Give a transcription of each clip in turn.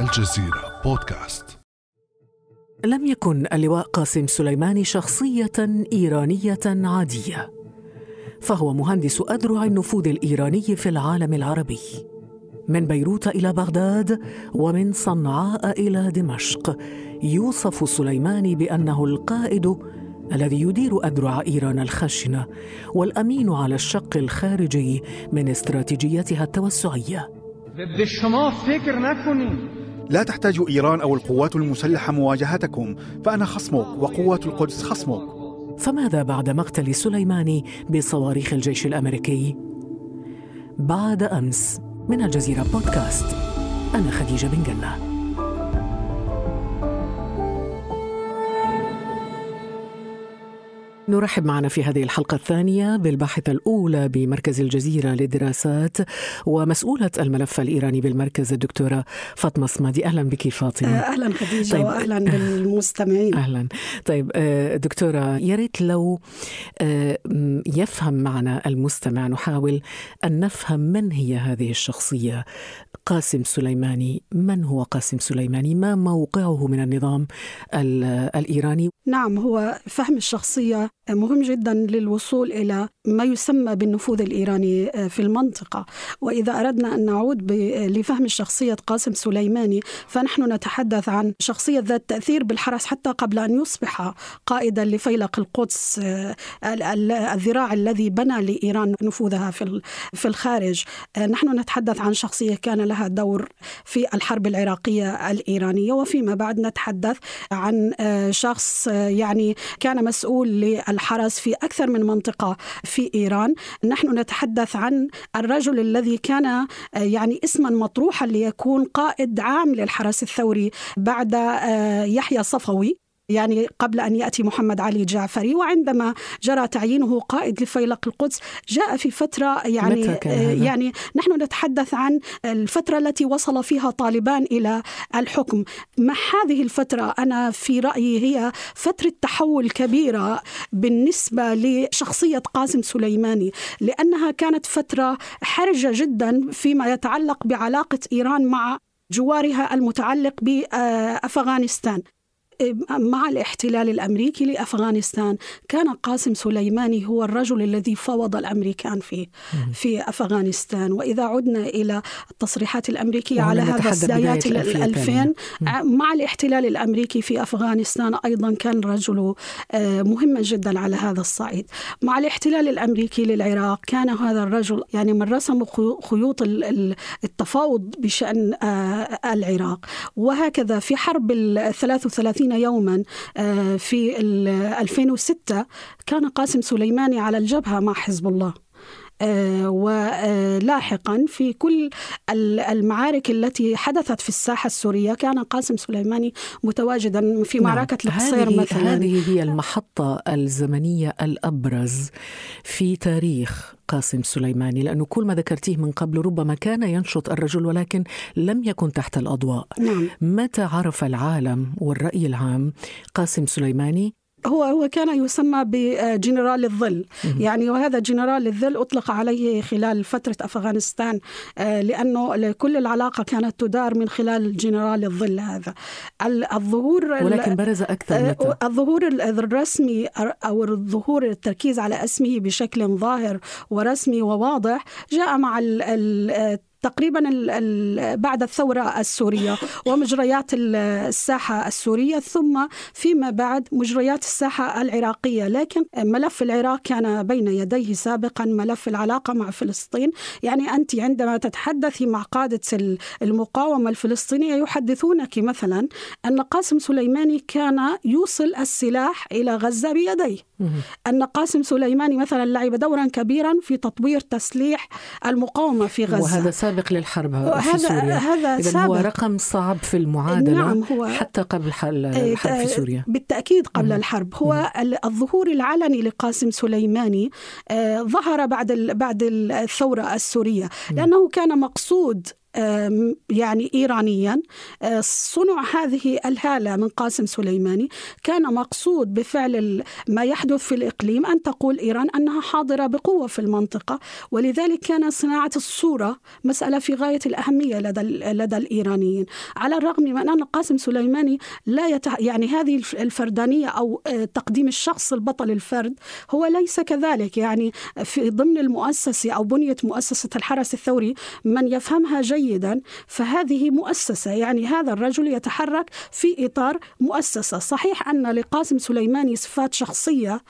الجزيرة بودكاست. لم يكن اللواء قاسم سليماني شخصية إيرانية عادية فهو مهندس أذرع النفوذ الإيراني في العالم العربي. من بيروت إلى بغداد ومن صنعاء إلى دمشق يوصف سليماني بأنه القائد الذي يدير أذرع إيران الخشنة والأمين على الشق الخارجي من استراتيجيتها التوسعية. به شما فکر لا تحتاج إيران أو القوات المسلحة مواجهتكم فأنا خصمك وقوات القدس خصمك فماذا بعد مقتل سليماني بصواريخ الجيش الأمريكي؟ بعد أمس من الجزيرة بودكاست أنا خديجة بن جنة نرحب معنا في هذه الحلقة الثانية بالباحثة الأولى بمركز الجزيرة للدراسات ومسؤولة الملف الإيراني بالمركز الدكتورة فاطمة صمادي أهلا بك فاطمة. أهلا خديجة طيب. طيب. واهلا بالمستمعين. أهلا. طيب آه، دكتورة يا ريت لو آه، يفهم معنا المستمع نحاول أن نفهم من هي هذه الشخصية. قاسم سليماني. من هو قاسم سليماني؟ ما موقعه من النظام ال- الإيراني؟ نعم هو فهم الشخصية مهم جدا للوصول إلى ما يسمى بالنفوذ الإيراني في المنطقة. وإذا أردنا أن نعود لفهم الشخصيه قاسم سليماني فنحن نتحدث عن شخصية ذات تأثير بالحرس حتى قبل أن يصبح قائدا لفيلق القدس آه، ال- ال- الذراع الذي بنى لإيران نفوذها في ال- في الخارج. آه، نحن نتحدث عن شخصية كان لها دور في الحرب العراقية الإيرانية. وفيما بعد نتحدث عن آه، شخص آه، يعني كان مسؤول للحرس في أكثر من منطقة في إيران. نحن نتحدث عن الرجل الذي كان آه، يعني اسما مطروحا ليكون قائد عام للحرس الثوري بعد آه، يحيى صفوي. يعني قبل أن يأتي محمد علي جعفري وعندما جرى تعيينه قائد لفيلق القدس جاء في فترة يعني؟ يعني نحن نتحدث عن الفترة التي وصل فيها طالبان إلى الحكم. مع هذه الفترة؟ أنا في رأيي هي فترة تحول كبيرة بالنسبة لشخصية قاسم سليماني لأنها كانت فترة حرجة جدا فيما يتعلق بعلاقة إيران مع جوارها المتعلق بأفغانستان. مع الاحتلال الأمريكي لأفغانستان كان قاسم سليماني هو الرجل الذي فوض الأمريكان في في أفغانستان. وإذا عدنا إلى التصريحات الأمريكية على هذا بدايات ال- الألفية 2000 مع الاحتلال الأمريكي في أفغانستان أيضا كان رجل آه، مهما جدا على هذا الصعيد. مع الاحتلال الأمريكي للعراق كان هذا الرجل يعني من رسم خيو- خيوط ال- ال- التفاوض بشأن آه، العراق. وهكذا في حرب ال 33 يوما آه، في ال 2006 كان قاسم سليماني على الجبهة مع حزب الله. ولاحقا في كل ال- المعارك التي حدثت في الساحة السورية. كان قاسم سليماني متواجدا في معركة نعم. القصير مثلا. هذه هي المحطة الزمنية الأبرز في تاريخ قاسم سليماني لأنه كل ما ذكرتيه من قبل ربما كان ينشط الرجل ولكن لم يكن تحت الأضواء. نعم. متى عرف العالم والرأي العام قاسم سليماني هو هو كان يسمى بجنرال الظل. يعني وهذا جنرال الظل أطلق عليه خلال فترة أفغانستان آه، لأنه كل العلاقة كانت تدار من خلال جنرال الظل هذا. ال- الظهور ولكن برز متى آه، الظهور ال- الرسمي أو الظهور التركيز على اسمه بشكل ظاهر ورسمي وواضح جاء مع ال تقريبا بعد الثورة السورية ومجريات ال- الساحة السورية ثم فيما بعد مجريات الساحة العراقية. لكن ملف العراق كان بين يديه سابقا ملف العلاقة مع فلسطين. يعني أنت عندما تتحدثي مع قادة ال- المقاومة الفلسطينية يحدثونك مثلا أن قاسم سليماني كان يوصل السلاح إلى غزة بيديه. أن قاسم سليماني مثلا لعب دورا كبيرا في تطوير تسليح المقاومة في غزة. وهذا سابق للحرب في سوريا. هذا إذا هو. رقم صعب في المعادلة نعم، هو- حتى قبل حل- الحرب في سوريا. بالتأكيد قبل الحرب. هو ال- الظهور العلني لقاسم سليماني آه، ظهر بعد بعد الثورة السورية لأنه كان مقصود يعني إيرانيا. آه، صنع هذه الهالة من قاسم سليماني. كان مقصود بفعل ما يحدث في الإقليم أن تقول إيران أنها حاضرة بقوة في المنطقة ولذلك كان صناعة الصورة مسألة في غاية الأهمية لدى, لدى الإيرانيين. على الرغم من أن قاسم سليماني لا يتح... يعني هذه الفردانية أو آه، تقديم الشخص البطل الفرد هو ليس كذلك. يعني في ضمن المؤسسة أو بنية مؤسسة الحرس الثوري من يفهمها جيدا فهذه مؤسسة يعني هذا الرجل يتحرك في إطار مؤسسة. صحيح أن لقاسم سليماني صفات شخصية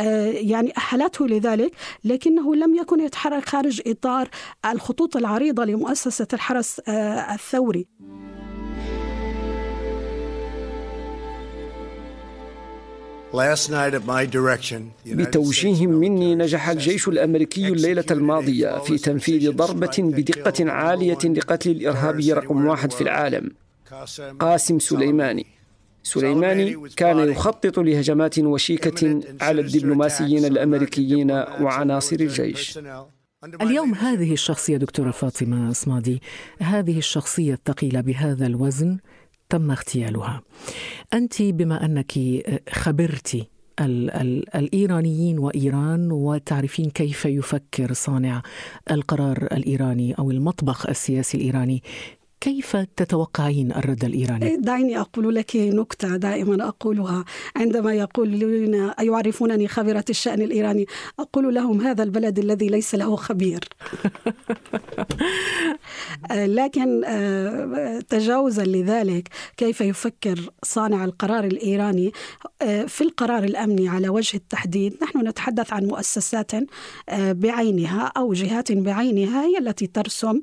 آه، يعني أهلته لذلك لكنه لم يكن يتحرك خارج إطار الخطوط العريضة لمؤسسة الحرس آه، الثوري. بتوجيه مني نجح الجيش الأمريكي الليلة الماضية في تنفيذ ضربة بدقة عالية لقتل الإرهابي رقم واحد في العالم قاسم سليماني. سليماني كان يخطط لهجمات وشيكة على الدبلوماسيين الأمريكيين وعناصر الجيش. اليوم هذه الشخصية دكتورة فاطمة صمادي هذه الشخصية الثقيلة بهذا الوزن تم اغتيالها. أنت بما أنك خبرتي ال ال الإيرانيين وإيران وتعرفين كيف يفكر صانع القرار الإيراني أو المطبخ السياسي الإيراني كيف تتوقعين الرد الإيراني؟ إيه، دعيني أقول لك نكتة دائما أقولها. عندما يقولون يعرفونني خبيرة الشأن الإيراني أقول لهم هذا البلد الذي ليس له خبير. آه، لكن آه، تجاوزا لذلك كيف يفكر صانع القرار الإيراني؟ آه، في القرار الأمني على وجه التحديد نحن نتحدث عن مؤسسات بعينها أو جهات بعينها هي التي ترسم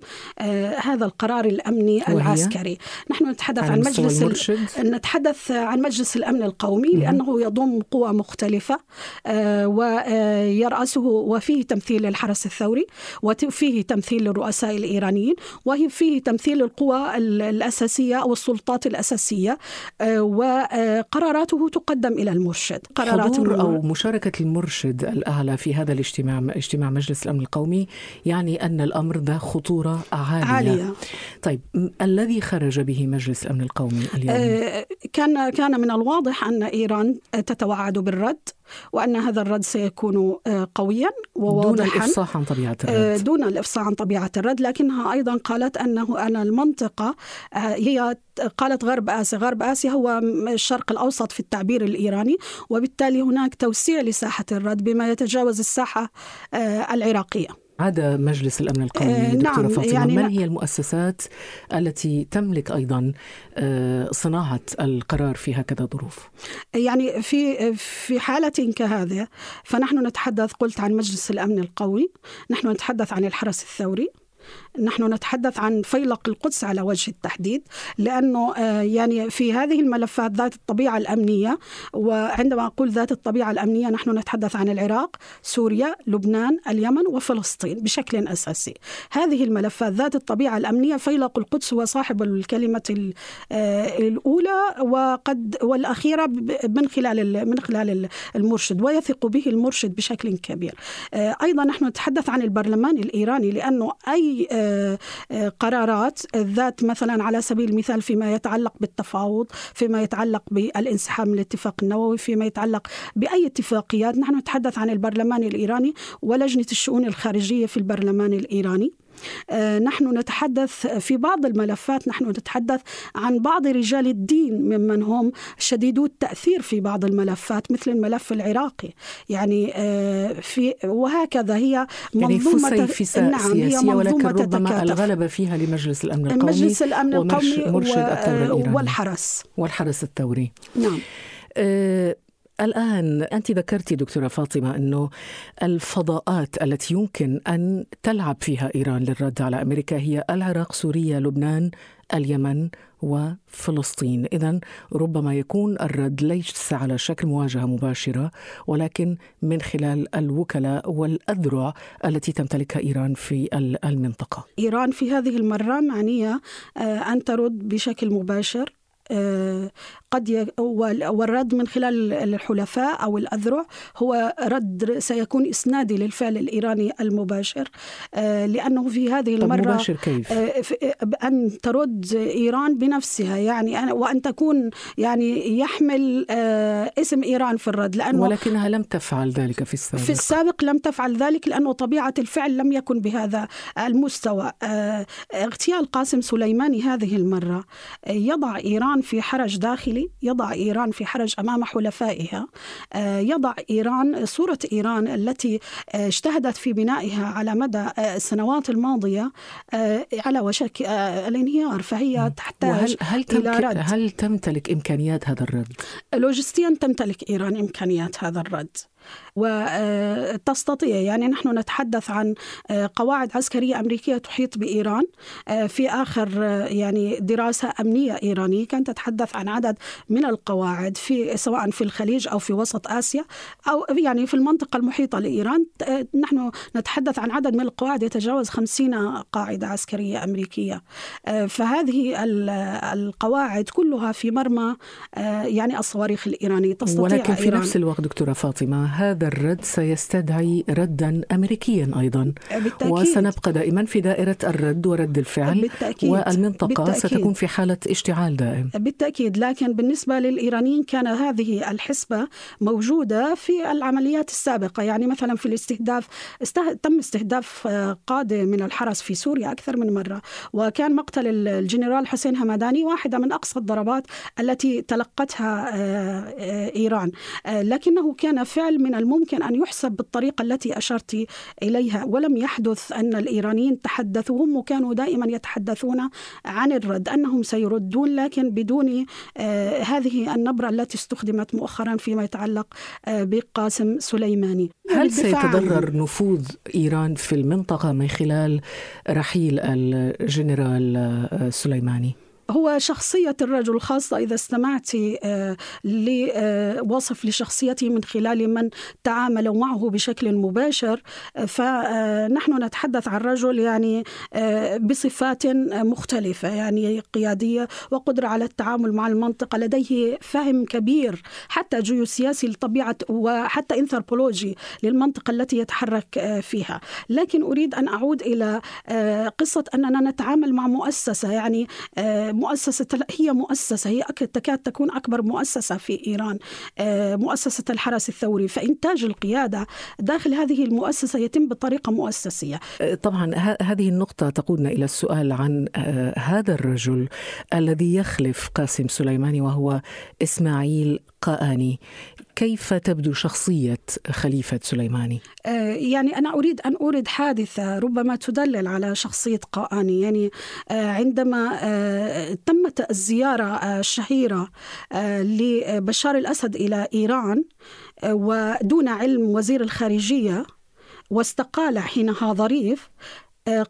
هذا القرار الأمني الامني العسكري نحن نتحدث عن مجلس المرشد. نتحدث عن مجلس الأمن القومي مم. لأنه يضم قوى مختلفة آه، ويرأسه وفيه تمثيل للحرس الثوري وفيه تمثيل للرؤساء الإيرانيين وفيه تمثيل القوى الأساسية أو السلطات الأساسية آه، وقراراته تقدم إلى المرشد قرارات حضور أو مشاركة المرشد الاعلى في هذا الاجتماع اجتماع مجلس الأمن القومي يعني أن الأمر ذا خطورة عالية, عالية. طيب الذي خرج به مجلس الامن القومي اليوم؟ آه، كان كان من الواضح أن إيران تتوعد بالرد وأن هذا الرد سيكون آه، قويا وواضحا. دون الإفصاح عن طبيعة الرد. آه، دون الإفصاح عن طبيعة الرد. لكنها أيضا قالت أنه أن المنطقة هي قالت غرب آسيا، غرب آسيا هو الشرق الأوسط في التعبير الإيراني، وبالتالي هناك توسيع لساحة الرد بما يتجاوز الساحة العراقية. هذا مجلس الأمن القومي آه دكتورة نعم فاطمة يعني من هي المؤسسات التي تملك أيضا آه صناعة القرار في هكذا ظروف؟ يعني في في حالة كهذه فنحن نتحدث قلت عن مجلس الأمن القومي نحن نتحدث عن الحرس الثوري نحن نتحدث عن فيلق القدس على وجه التحديد لأنه آه، يعني في هذه الملفات ذات الطبيعة الأمنية وعندما أقول ذات الطبيعة الأمنية نحن نتحدث عن العراق، سوريا، لبنان، اليمن وفلسطين بشكل أساسي. هذه الملفات ذات الطبيعة الأمنية فيلق القدس هو صاحب الكلمة آه، الأولى وقد والأخيرة من خلال من خلال المرشد ويثق به المرشد بشكل كبير. آه، أيضا نحن نتحدث عن البرلمان الإيراني لأنه أي آه، آه، قرارات. ذات مثلا على سبيل المثال فيما يتعلق بالتفاوض فيما يتعلق بالانسحاب من الاتفاق النووي فيما يتعلق بأي اتفاقيات. نحن نتحدث عن البرلمان الإيراني ولجنة الشؤون الخارجية في البرلمان الإيراني. آه، نحن نتحدث في بعض الملفات نحن نتحدث عن بعض رجال الدين ممن هم شديدو التأثير في بعض الملفات مثل الملف العراقي. يعني آه، في وهكذا هي يعني منظومة يعني نعم هي منظومة ولكن ربما تتكاتف. الغلبة فيها لمجلس الأمن القومي مجلس الأمن القومي ومرشد الثورة الإيراني. والحرس. والحرس الثوري. نعم. أه الآن أنت ذكرتي دكتورة فاطمة أنه الفضاءات التي يمكن أن تلعب فيها إيران للرد على أمريكا هي العراق سوريا لبنان اليمن وفلسطين. إذا ربما يكون الرد ليس على شكل مواجهة مباشرة ولكن من خلال الوكلاء والأذرع التي تمتلكها إيران في المنطقة. إيران في هذه المرة معنية آه، أن ترد بشكل مباشر. قد والرد من خلال الحلفاء أو الأذرع هو رد سيكون إسنادي للفعل الإيراني المباشر. لأنه في هذه المرة مباشر كيف؟ أن ترد إيران بنفسها يعني وأن تكون يعني يحمل اسم إيران في الرد لأنه ولكنها لم تفعل ذلك في السابق. في السابق لم تفعل ذلك لأنه طبيعة الفعل لم يكن بهذا المستوى. اغتيال قاسم سليماني هذه المرة يضع إيران في حرج داخلي يضع إيران في حرج أمام حلفائها. يضع إيران صورة إيران التي اجتهدت في بنائها على مدى السنوات الماضية على وشك الانهيار. فهي تحتاج هل إلى رد. هل تمتلك إمكانيات هذا الرد؟ لوجستيا تمتلك إيران إمكانيات هذا الرد. وتستطيع يعني نحن نتحدث عن قواعد عسكرية أمريكية تحيط بإيران في آخر يعني دراسة أمنية إيرانية كانت تتحدث عن عدد من القواعد في سواء في الخليج أو في وسط آسيا أو يعني في المنطقة المحيطة لإيران. نحن نتحدث عن عدد من القواعد يتجاوز خمسين قاعدة عسكرية أمريكية. فهذه القواعد كلها في مرمى يعني الصواريخ الإيرانية تستطيع ولكن في إيران. نفس الوقت دكتورة فاطمة هذا الرد سيستدعي ردا أمريكيا أيضا. بالتأكيد. وسنبقى دائما في دائرة الرد ورد الفعل. بالتأكيد. والمنطقة بالتأكيد. ستكون في حالة اشتعال دائم. بالتأكيد. لكن بالنسبة للإيرانيين كان هذه الحسبة موجودة في العمليات السابقة. يعني مثلا في الاستهداف استه... تم استهداف قادة من الحرس في سوريا أكثر من مرة. وكان مقتل الجنرال حسين همداني واحدة من أقصى الضربات التي تلقتها إيران. لكنه كان فعل من الممكن أن يحسب بالطريقة التي أشرت إليها. ولم يحدث أن الإيرانيين تحدثوا هم وكانوا دائما يتحدثون عن الرد أنهم سيردون لكن بدون آه هذه النبرة التي استخدمت مؤخرا فيما يتعلق آه بقاسم سليماني. هل سيتضرر نفوذ إيران في المنطقة من خلال رحيل الجنرال آه، سليماني؟ هو شخصية الرجل خاصة إذا استمعت لوصف لشخصيته من خلال من تعاملوا معه بشكل مباشر فنحن نتحدث عن رجل يعني بصفات مختلفة يعني قيادية وقدرة على التعامل مع المنطقة لديه فهم كبير حتى جيوسياسي لطبيعة وحتى انثروبولوجي للمنطقة التي يتحرك فيها. لكن أريد أن أعود إلى قصة أننا نتعامل مع مؤسسة يعني مؤسسة هي مؤسسة هي تكاد تكون أكبر مؤسسة في إيران آه، مؤسسة الحرس الثوري. فإنتاج القيادة داخل هذه المؤسسة يتم بطريقة مؤسسية. آه، طبعا هذه النقطة تقودنا إلى السؤال عن آه، هذا الرجل الذي يخلف قاسم سليماني وهو إسماعيل قآني. كيف تبدو شخصية خليفة سليماني؟ آه، يعني أنا أريد أن أورد حادثة ربما تدلل على شخصية قآني يعني آه، عندما آه، تمت الزيارة الشهيرة لبشار الأسد إلى إيران ودون علم وزير الخارجية واستقال حينها ظريف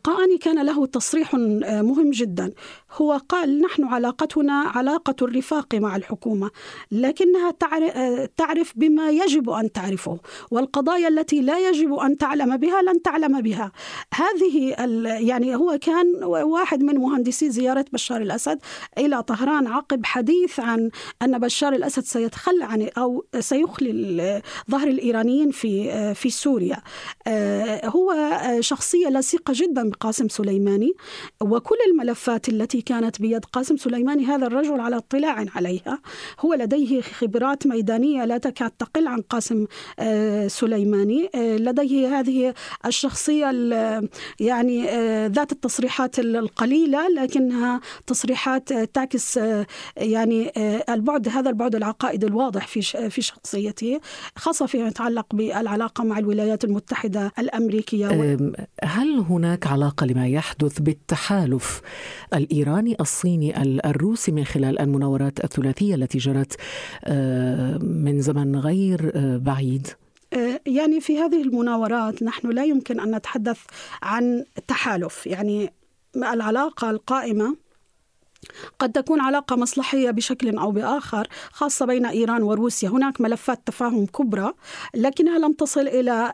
قاني كان له تصريح مهم جدا. هو قال نحن علاقتنا علاقة الرفاق مع الحكومة لكنها تعرف بما يجب أن تعرفه والقضايا التي لا يجب أن تعلم بها لن تعلم بها. هذه يعني هو كان واحد من مهندسي زيارة بشار الأسد إلى طهران عقب حديث عن أن بشار الأسد سيتخلى عن أو سيخلي ظهر الإيرانيين في في سوريا. هو شخصية لصيقة جدا بقاسم سليماني وكل الملفات التي كانت بيد قاسم سليماني هذا الرجل على اطلاع عليها. هو لديه خبرات ميدانية لا تكاد تقل عن قاسم آه، سليماني. آه، لديه هذه الشخصية يعني آه، ذات التصريحات القليلة لكنها تصريحات تعكس يعني البعد هذا البعد العقائدي الواضح في في شخصيته خاصة فيما يتعلق بالعلاقة مع الولايات المتحدة الأمريكية. هل هناك علاقة لما يحدث بالتحالف الإيراني الصيني الروسي من خلال المناورات الثلاثية التي جرت من زمن غير بعيد؟ آه، يعني في هذه المناورات نحن لا يمكن أن نتحدث عن تحالف. يعني العلاقة القائمة قد تكون علاقة مصلحية بشكل أو بآخر خاصة بين إيران وروسيا. هناك ملفات تفاهم كبرى لكنها لم تصل إلى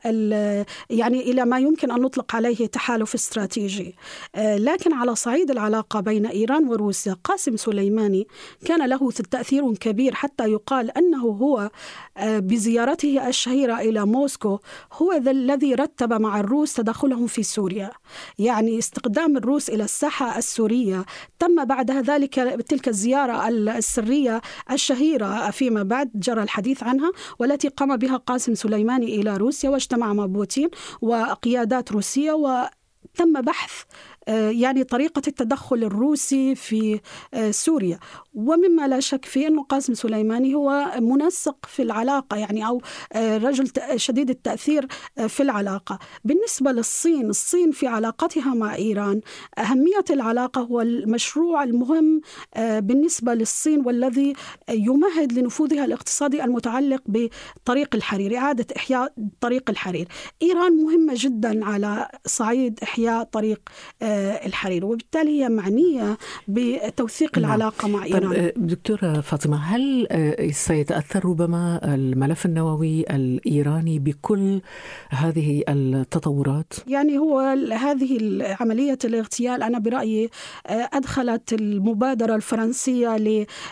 يعني إلى ما يمكن أن نطلق عليه تحالف استراتيجي. آه، لكن على صعيد العلاقة بين إيران وروسيا قاسم سليماني كان له تأثير كبير حتى يقال أنه هو آه، بزيارته الشهيرة إلى موسكو هو الذي رتب مع الروس تدخلهم في سوريا. يعني استخدام الروس إلى الساحة السورية تم بعد ذلك تلك الزيارة السرية الشهيرة فيما بعد جرى الحديث عنها والتي قام بها قاسم سليماني إلى روسيا واجتمع مع بوتين وقيادات روسية وتم بحث آه، يعني طريقة التدخل الروسي في آه، سوريا. ومما لا شك فيه أنه قاسم سليماني هو منسق في العلاقة يعني أو آه، رجل شديد التأثير في العلاقة. بالنسبة للصين الصين في علاقتها مع إيران أهمية العلاقة هو المشروع المهم بالنسبة للصين والذي يمهد لنفوذها الاقتصادي المتعلق بطريق الحرير إعادة إحياء طريق الحرير. إيران مهمة جدا على صعيد إحياء طريق الحرير وبالتالي هي معنية بتوثيق نعم. العلاقة مع إيران. طيب دكتورة فاطمة هل آه، سيتأثر ربما الملف النووي الإيراني بكل هذه التطورات؟ يعني هو هذه عملية الاغتيال أنا برأيي آه، أدخلت المبادرة الفرنسية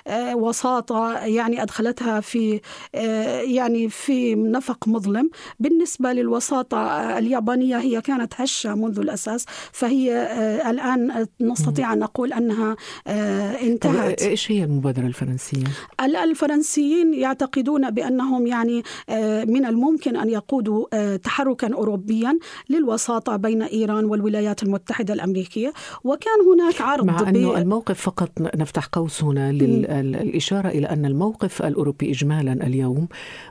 لوساطة يعني أدخلتها في يعني في نفق مظلم. بالنسبة للوساطة اليابانية هي كانت هشة منذ الأساس فهي آه، الآن نستطيع أن نقول أنها آه، انتهت. إيش هي المبادرة الفرنسية؟ الفرنسيين يعتقدون بأنهم يعني آه، من الممكن أن يقودوا تحركا أوروبيا للوساطة بين إيران والولايات المتحدة الأمريكية. وكان هناك عرض مع أنه الموقف فقط نفتح قوس هنا للإشارة إلى أن الموقف الأوروبي إجمالا اليوم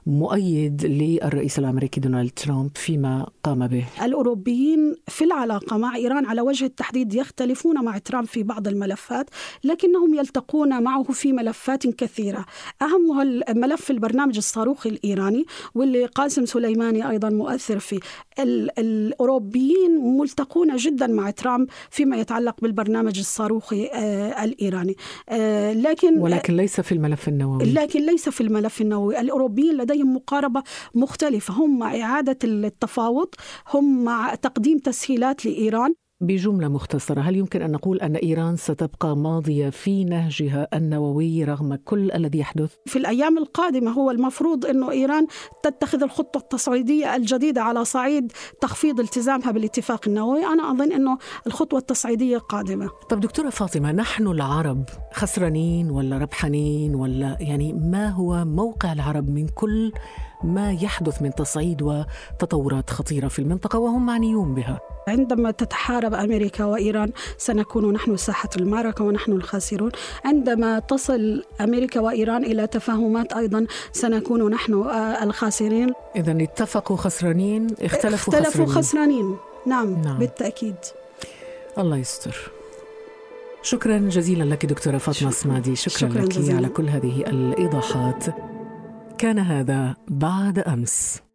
مؤيد للرئيس الأمريكي دونالد ترامب فيما قام به. الأوروبيين في العلاقة مع إيران على وجه التحديد يختلفون مع ترامب في بعض الملفات لكنهم يلتقون معه في ملفات كثيرة. أهمها ملف البرنامج الصاروخي الإيراني واللي قاسم سليماني أيضا مؤثر فيه. الأوروبيين ملتقون جدا مع ترامب فيما يتعلق بالبرنامج الصاروخي آه، الإيراني. آه، لكن ولكن ليس في الملف النووي. لكن ليس في الملف النووي. الأوروبيين لديهم مقاربة مختلفة. هم مع إعادة التفاوض هم مع تقديم تسهيلات لإيران. بجملة مختصرة هل يمكن أن نقول أن إيران ستبقى ماضية في نهجها النووي رغم كل الذي يحدث؟ في الأيام القادمة هو المفروض أن إيران تتخذ الخطة التصعيدية الجديدة على صعيد تخفيض التزامها بالاتفاق النووي أنا أظن أنه الخطوة التصعيدية قادمة طب دكتورة فاطمة نحن العرب خسرانين ولا ربحانين ولا يعني ما هو موقع العرب من كل ما يحدث من تصعيد وتطورات خطيرة في المنطقة وهم معنيون بها عندما تتحارب أمريكا وإيران سنكون نحن ساحة المعركة ونحن الخاسرون، عندما تصل أمريكا وإيران إلى تفاهمات أيضا سنكون نحن آه، الخاسرين. اذا اتفقوا خسرانين اختلفوا, اختلفوا خسرانين. خسرانين نعم, نعم بالتأكيد. الله يستر. شكرا جزيلا لك دكتورة فاطمة الصمادي شكرا, شكرا لك جزيلا. على كل هذه الإيضاحات كان هذا بعد أمس.